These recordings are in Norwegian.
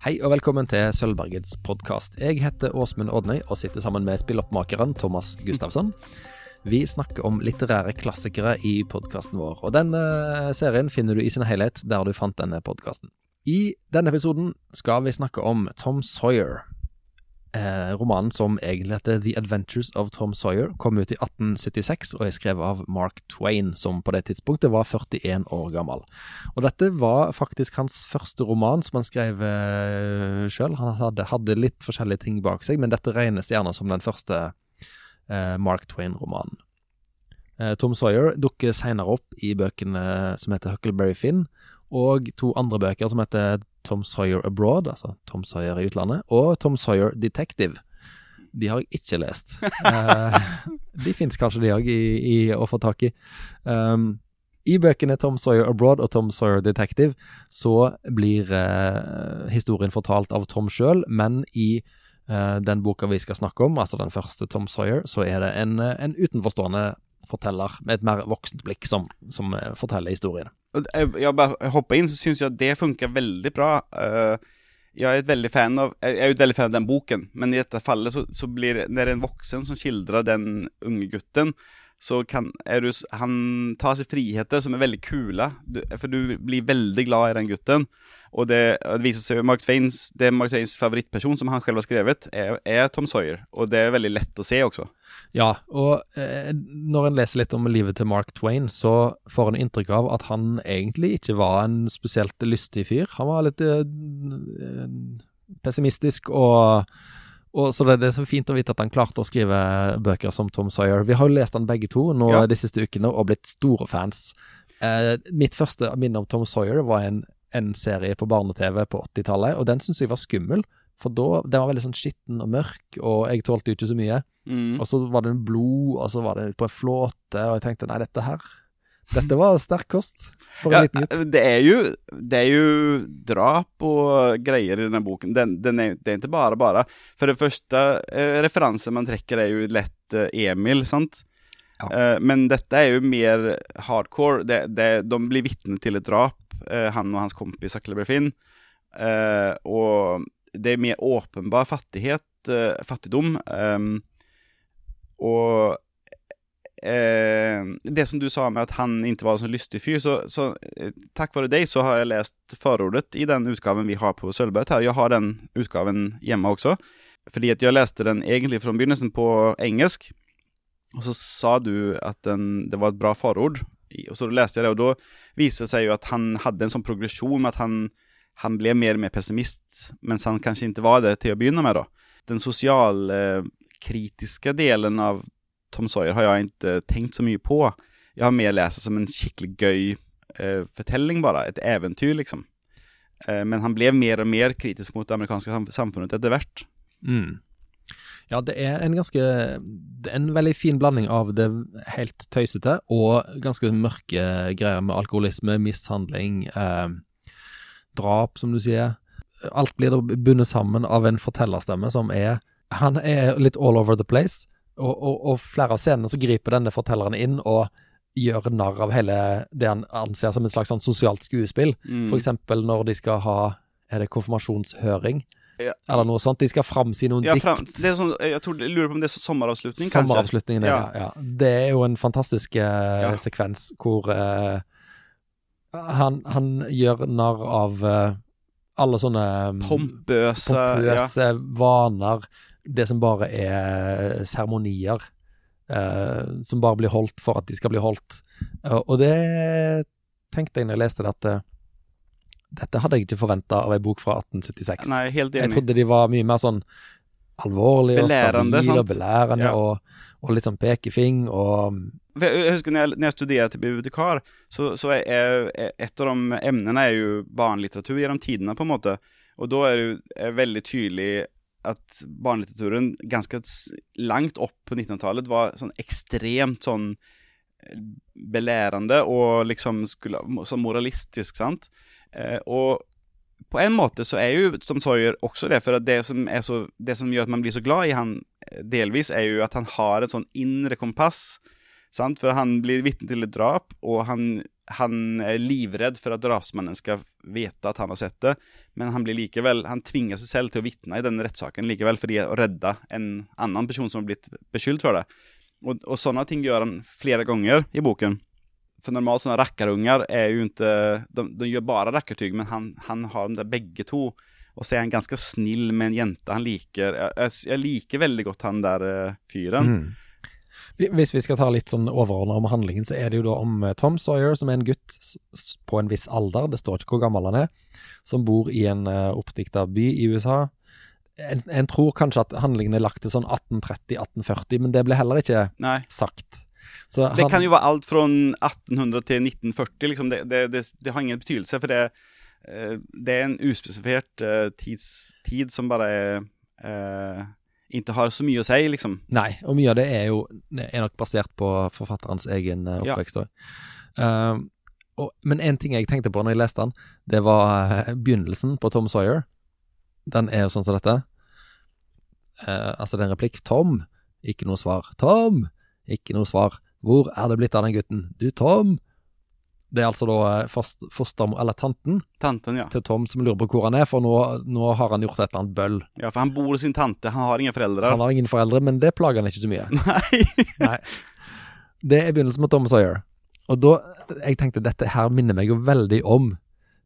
Hei og velkommen til Sølvbergets podkast. Jeg heter Åsmund Odnøy og sitter sammen med spilloppmakeren Thomas Gustavsson. Vi snakker om litterære klassikere i podkasten vår, og denne serien finner du i sin helhet der du fant denne podkasten. I denne episoden skal vi snakke om Tom Sawyer, Eh, romanen som egentlig heter The Adventures of Tom Sawyer, kom ut i 1876 og er skrevet av Mark Twain, som på det tidspunktet var 41 år gammel. Og dette var faktisk hans første roman som han skrev eh, sjøl. Han hadde, hadde, litt forskjellige ting bak seg, men dette regnes gjerne som den første eh, Mark Twain-romanen. Eh, Tom Sawyer dukker seinere opp i bøkene som heter Huckleberry Finn, og to andre bøker som heter Tom Sawyer Abroad, altså Tom Sawyer i utlandet, og Tom Sawyer Detective. De har jeg ikke lest. uh, de fins kanskje, de òg, å få tak i. Um, I bøkene Tom Sawyer Abroad og Tom Sawyer Detective så blir uh, historien fortalt av Tom sjøl, men i uh, den boka vi skal snakke om, altså den første Tom Sawyer, så er det en, en utenforstående forteller med et mer voksent blikk som, som forteller historiene. Jeg bare hopper inn, så syns jeg at det funker veldig bra. Uh, jeg er, veldig fan av, jeg er veldig fan av den boken, men i dette fallet så, så blir det det er en voksen som skildrer den unge gutten, så kan du, han tar seg friheter som er veldig kule. Du, for du blir veldig glad i den gutten. Og det, det viser seg Mark Twains, det er Mark Twains favorittperson, som han selv har skrevet, er, er, Tom Sawyer. Og det er veldig lett å se også. Ja, og eh, når en leser litt om livet til Mark Twain, så får en inntrykk av at han egentlig ikke var en spesielt lystig fyr. Han var litt eh, pessimistisk og og så det, det er så fint å vite at han klarte å skrive bøker som Tom Sawyer. Vi har jo lest han begge to nå ja. de siste ukene og blitt store fans. Eh, mitt første minne om Tom Sawyer var en, en serie på barne-TV på 80-tallet, og den syntes jeg var skummel. For da, Den var veldig sånn skitten og mørk, og jeg tålte jo ikke så mye. Mm. Og så var det en blod, og så var det på en flåte, og jeg tenkte nei, dette her dette var sterk kost for en ja, liten gutt. Det er, jo, det er jo drap og greier i denne boken. Den, den er, det er ikke bare bare. For det første eh, referansen man trekker, er jo lett eh, Emil, sant? Ja. Eh, men dette er jo mer hardcore. Det, det, de blir vitne til et drap, eh, han og hans kompis Huckleberry Finn. Eh, og det er mer åpenbar fattighet, eh, fattigdom. og Eh, det som du sa med at han ikke var en sånn lystig fyr, så, så eh, takk vare deg så har jeg lest forordet i den utgaven vi har på Sølvberget her. Jeg har den utgaven hjemme også, fordi at jeg leste den egentlig fra begynnelsen på engelsk. Og så sa du at den, det var et bra forord, og så leste jeg det, og da viste det seg jo at han hadde en sånn progresjon med at han, han ble mer og mer pessimist, mens han kanskje ikke var det til å begynne med, da. Den sosialkritiske delen av Tom Sawyer har jeg ikke tenkt så mye på. Jeg har mer lest det som en skikkelig gøy eh, fortelling, bare. Et eventyr, liksom. Eh, men han ble mer og mer kritisk mot det amerikanske sam samfunnet etter hvert. Mm. Ja, det er en ganske Det er en veldig fin blanding av det helt tøysete og ganske mørke greier med alkoholisme, mishandling, eh, drap, som du sier. Alt blir bundet sammen av en fortellerstemme som er Han er litt all over the place, og, og, og, flere av scenene så griper denne fortelleren inn og gjør narr av hele det han anser som et slags sånn sosialt skuespill. Mm. Eksempel når de skal ha Er det konfirmasjonshøring? Ja. Eller noe sånt. De skal framsi noen ja, frem, dikt. Det sånn, jeg, tror, jeg, lurer på om det er sommeravslutning? Sommeravslutningen, ja. ja. Det er jo en fantastisk uh, sekvens hvor eh, han, han, gjør narr av eh, alle sånne pompøse, pompøse vaner det som bare er seremonier. Uh, som bare blir holdt for at de skal bli holdt. Uh, og det tenkte jeg når jeg leste det, at uh, dette hadde jeg ikke forventa av ei bok fra 1876. Nei, helt enig. Jeg trodde de var mye mer sånn alvorlige og stabile og belærende ja. og, og, litt sånn pekefing og jeg husker når jeg, når jeg studerte til bibliotekar, så, så er, er, et av de emnene er jo barnelitteratur gjennom tidene, på en måte. Og da er det jo veldig tydelig at barnelitteraturen ganske langt opp på 1900-tallet var sånn ekstremt sånn eh, belærende og liksom skulle, sånn moralistisk, sant. Eh, og på en måte så er jo Tom Sawyer også det, for det som, så, det som gjør at man blir så glad i han eh, delvis, er jo at han har et sånn indre kompass Sant? For han blir vitne til et drap, og han, han er livredd for at drapsmannen skal vite at han har sett det. Men han blir likevel, han tvinger seg selv til å vitne i denne rettssaken likevel, fordi å redde en annen person som har blitt beskyldt for det. Og, og sånne ting gjør han flere ganger i boken. For normalt sånne rackarungar er jo ikke De, de gjør bare rackartyg, men han, han har dem der begge to. Og så er han ganske snill med en jente han liker. Jeg, jeg, liker veldig godt han der uh, fyren. Mm. Hvis vi skal ta litt sånn overordna om handlingen, så er det jo da om eh, Tom Sawyer, som er en gutt på en viss alder, det står ikke hvor gammel han er, som bor i en uh, oppdikta by i USA. En, en, tror kanskje at handlingen er lagt til sånn 1830-1840, men det ble heller ikke Nei. sagt. Han, det kan jo være alt fra 1800 til 1940. Liksom. Det, det, det, det, har ingen betydelse, for det, det er en uspesifert uh, tids, tid som bare er uh, ikke har så mye å si, liksom. Nei, og mye av det er jo er nok basert på forfatterens egen oppvekst òg. Ja. men en ting jeg tenkte på når jeg leste den, det var begynnelsen på Tom Sawyer. Den er jo sånn som dette. altså, det er en replikk. Tom. Ikke noe svar. Tom! Ikke noe svar. Hvor er det blitt av den gutten? Du, Tom! Det er altså da fostermor, eller tanten, tanten ja. til Tom som lurer på hvor han er, for nå, nå, har han gjort et eller annet bøll. Ja, for han bor hos sin tante, han har ingen foreldre. Han har ingen foreldre, men det plager han ikke så mye. Nei. Nei. Det er begynnelsen med Tom Sawyer. Og da, jeg tenkte dette her minner meg jo veldig om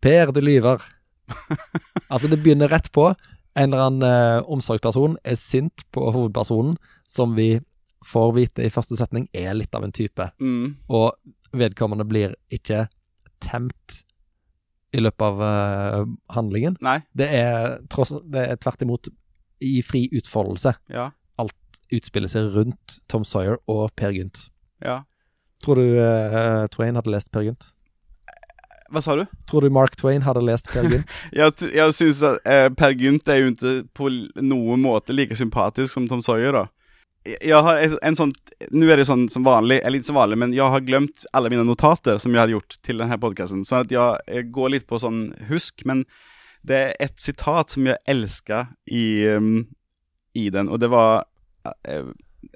Per, du lyver. altså, det begynner rett på. En eller annen eh, omsorgsperson er sint på hovedpersonen, som vi får vite i første setning, er litt av en type. Mm. Og vedkommende blir ikke temt i løpet av uh, handlingen. Nei. Det er, tross, det er tvert imot i fri utfoldelse. Ja. Alt utspiller seg rundt Tom Sawyer og Per Gynt. Ja. Tror du uh, Twain hadde lest Per Gynt? Hva sa du? Tror du Mark Twain hadde lest Per Gynt? jeg jeg syns at eh, Per Gynt er jo ikke på noen måte like sympatisk som Tom Sawyer, da jeg har en, sånn Nå er det sånn som vanlig, eller ikke som vanlig, men jeg har glemt alle mine notater som jeg hadde gjort til denne podkasten. så at jeg, jeg, går litt på sånn husk, men det er et sitat som jeg elsker i, um, i den, og det var uh,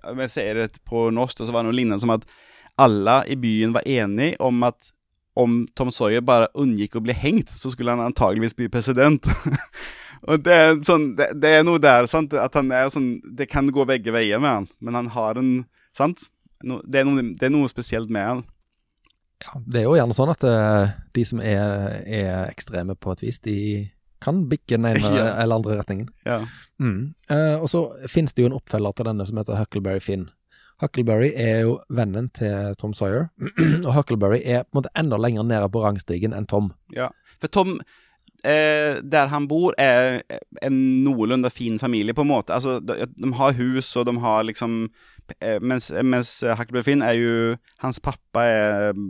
Om jeg sier det på norsk, så var det noe lignende som at alle i byen var enige om at om Tom Sawyer bare unngikk å bli hengt, så skulle han antageligvis bli president. Og det er, sånn, det, det er noe der, sant, at han er sånn Det kan gå begge veier med han, men han har en Sant? No, det, er noe, det, er noe, spesielt med han. Ja, det er jo gjerne sånn at uh, de som er, er, ekstreme på et vis, de kan bikke den ene ja. eller andre retningen. Ja. Mm. Uh, og så finnes det jo en oppfølger til denne som heter Huckleberry Finn. Huckleberry er jo vennen til Tom Sawyer, og Huckleberry er på en måte enda lenger nede på rangstigen enn Tom. Ja, for Tom eh, der han bor, er en noenlunde fin familie, på en måte. Altså, de, de har hus, og de har liksom eh, Mens, mens Huckleberry Finn er jo Hans pappa er eh,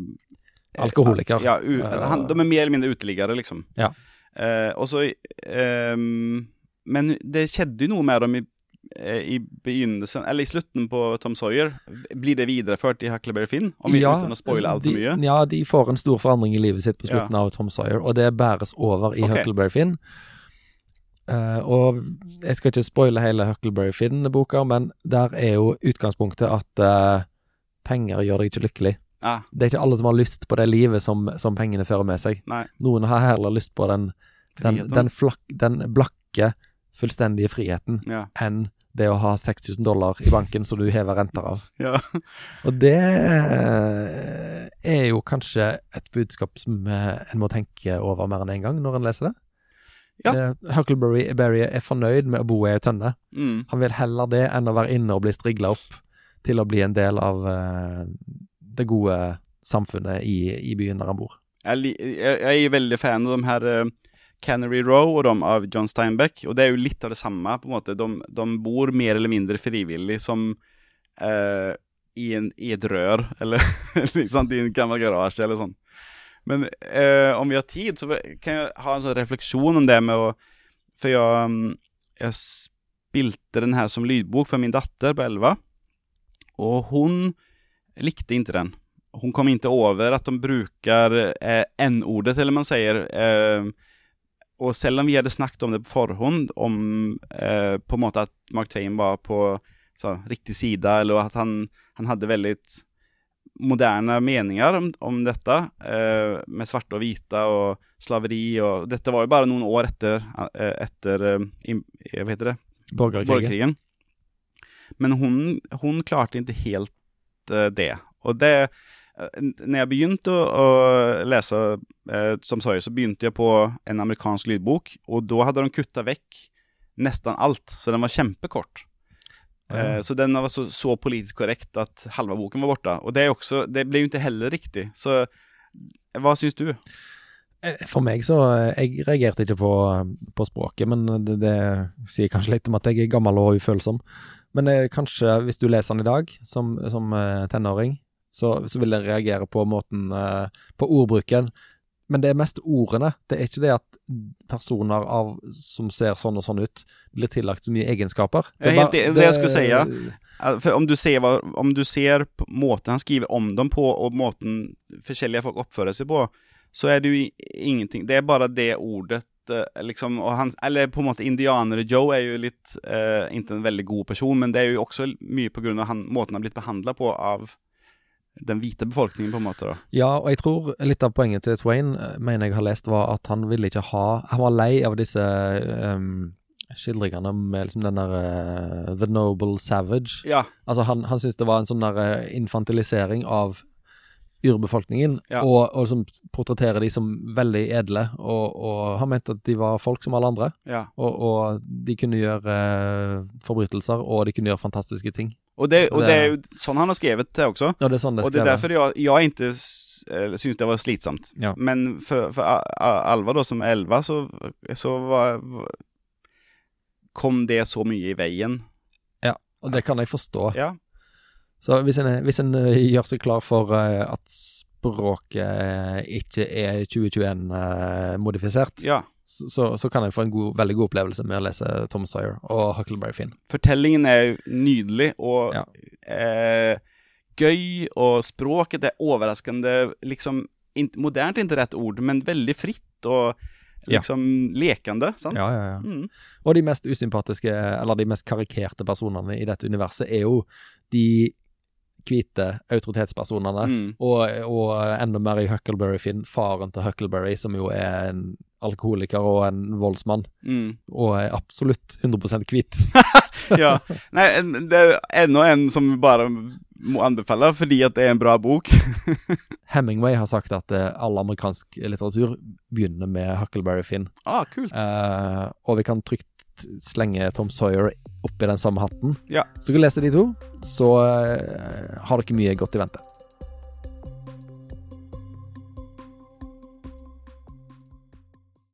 Alkoholiker. Ja, u, han, de er mer eller mindre uteliggere, liksom. Ja. Eh, og så ehm, Men det skjedde jo noe med dem i Eh, i begynnelsen, eller i slutten på Tom Sawyer, blir det videreført i Huckleberry Finn? Om vi ja, uten å spoile altfor mye? Ja, de får en stor forandring i livet sitt på slutten ja. av Tom Sawyer, og det bæres over i okay. Huckleberry Finn. Uh, og jeg skal ikke spoile hele Huckleberry Finn-boka, men der er jo utgangspunktet at uh, penger gjør deg ikke lykkelig. Ah. Det er ikke alle som har lyst på det livet som, som pengene fører med seg. Nei. Noen har heller lyst på den, den, den, flak, den blakke fullstendige friheten ja. enn det å ha 6000 dollar i banken som du hever renter av. Ja. Og det eh, er jo kanskje et budskap som eh, en må tenke over mer enn én en gang når en leser det. Ja. Eh, Huckleberry Berry er fornøyd med å bo i ei tønne. Mm. Han vil heller det enn å være inne og bli strigla opp til å bli en del av uh, det gode samfunnet i, i, byen der han bor. Jeg, jeg, jeg er veldig fan av de her Cannery Row og de av John Steinbeck. Og det er jo litt av det samme. på en måte. De, de bor mer eller mindre frivillig som eh, i, en, i, et rør, eller liksom i en gammel garasje eller sånn. Men eh, om vi har tid, så kan jeg ha en sånn refleksjon om det med å For jeg, mm, jeg spilte den her som lydbok for min datter på 11, og hun likte ikke den. Hun kom ikke over at de bruker eh, n-ordet, eller man sier eh, og selv om vi hadde snakket om det på forhånd, om eh, på en måte at Mark Twain var på så, riktig side, eller at han, han hadde veldig moderne meninger om, om dette, eh, med svarte og hvite og slaveri og Dette var jo bare noen år etter, eh, etter eh, eh, Hva heter det? Borgerkrigen. borgerkrigen. Men hun, hun klarte ikke helt det. Og det Når jeg begynte å, å lese eh, som Sawyer, så begynte jeg på en amerikansk lydbok, og da hadde de kutta vekk nesten alt, så den var kjempekort. Eh, så den var så, så politisk korrekt at halve boken var borte. Og det, også, det ble jo ikke heller riktig. Så hva syns du? Eh, For meg så eh, Jeg reagerte ikke på, på språket, men det, det sier kanskje litt om at jeg er gammel og ufølsom. Men eh, kanskje hvis du leser den i dag, som, som eh, tenåring, så, så vil jeg reagere på måten eh, På ordbruken. Men det er mest ordene. Det er ikke det at personer av, som ser sånn og sånn ut, blir tillagt så mye egenskaper. Det er helt enig, det jeg skulle si, ja. Eh, For om du ser, om du ser måten han skriver om dem på, og måten forskjellige folk oppfører seg på, så er det jo ingenting. Det er bare det ordet eh, liksom, han, Eller på en måte indianere Joe er jo litt eh, Ikke en veldig god person, men det er jo også mye av måten han har blitt behandla på av den hvite befolkningen, på en måte. da. Ja, og jeg tror litt av poenget til Twain, eh, mener jeg har lest, var at han ville ikke ha Han var lei av disse um, skildringene med liksom den der uh, The Noble Savage. Ja. Altså, han, han syntes det var en sånn der eh, infantilisering av urbefolkningen, Ja. og, og som portretterer de som veldig edle, og, og han mente at de var folk som alle andre, ja. og, og de kunne gjøre eh, forbrytelser, og de kunne gjøre fantastiske ting. Og, det, Det- det er jo sånn han har skrevet det også. Ja, det er sånn det Og det er derfor jeg, jeg ikke s- syns det var slitsomt. Ja. Men for, for Alva, da, som er elva, så, så var, kom det så mye i veien. Ja, Og det kan jeg forstå. Ja. Så hvis en, hvis en eh, gjør seg klar for eh, at språket eh, ikke er 2021-modifisert, ja. så, så, kan en få en god, veldig god opplevelse med å lese Tom Sawyer og Huckleberry Finn. Fortellingen er nydelig og Ja. eh, gøy, og språket er overraskende liksom in, Modernt er ikke rett ord, men veldig fritt og Ja. liksom lekende. Sant? Ja, ja, ja. Mm. Og de mest usympatiske, eller de mest karikerte personene i dette universet, er jo de hvite autoritetspersonene. Mm. Og, og enda mer i Huckleberry Finn, faren til Huckleberry, som jo er en alkoholiker og en voldsmann, Mm. og er absolutt 100% hvit. Ja. Nei, det er enda en som bare må anbefale, fordi at det er en bra bok. Hemingway har sagt at eh, all amerikansk litteratur begynner med Huckleberry Finn. ah, kult. Eh, og vi kan trygt slenge Tom Sawyer oppi den samme hatten. Ja. Så dere leser de to, så eh, har dere mye godt i vente.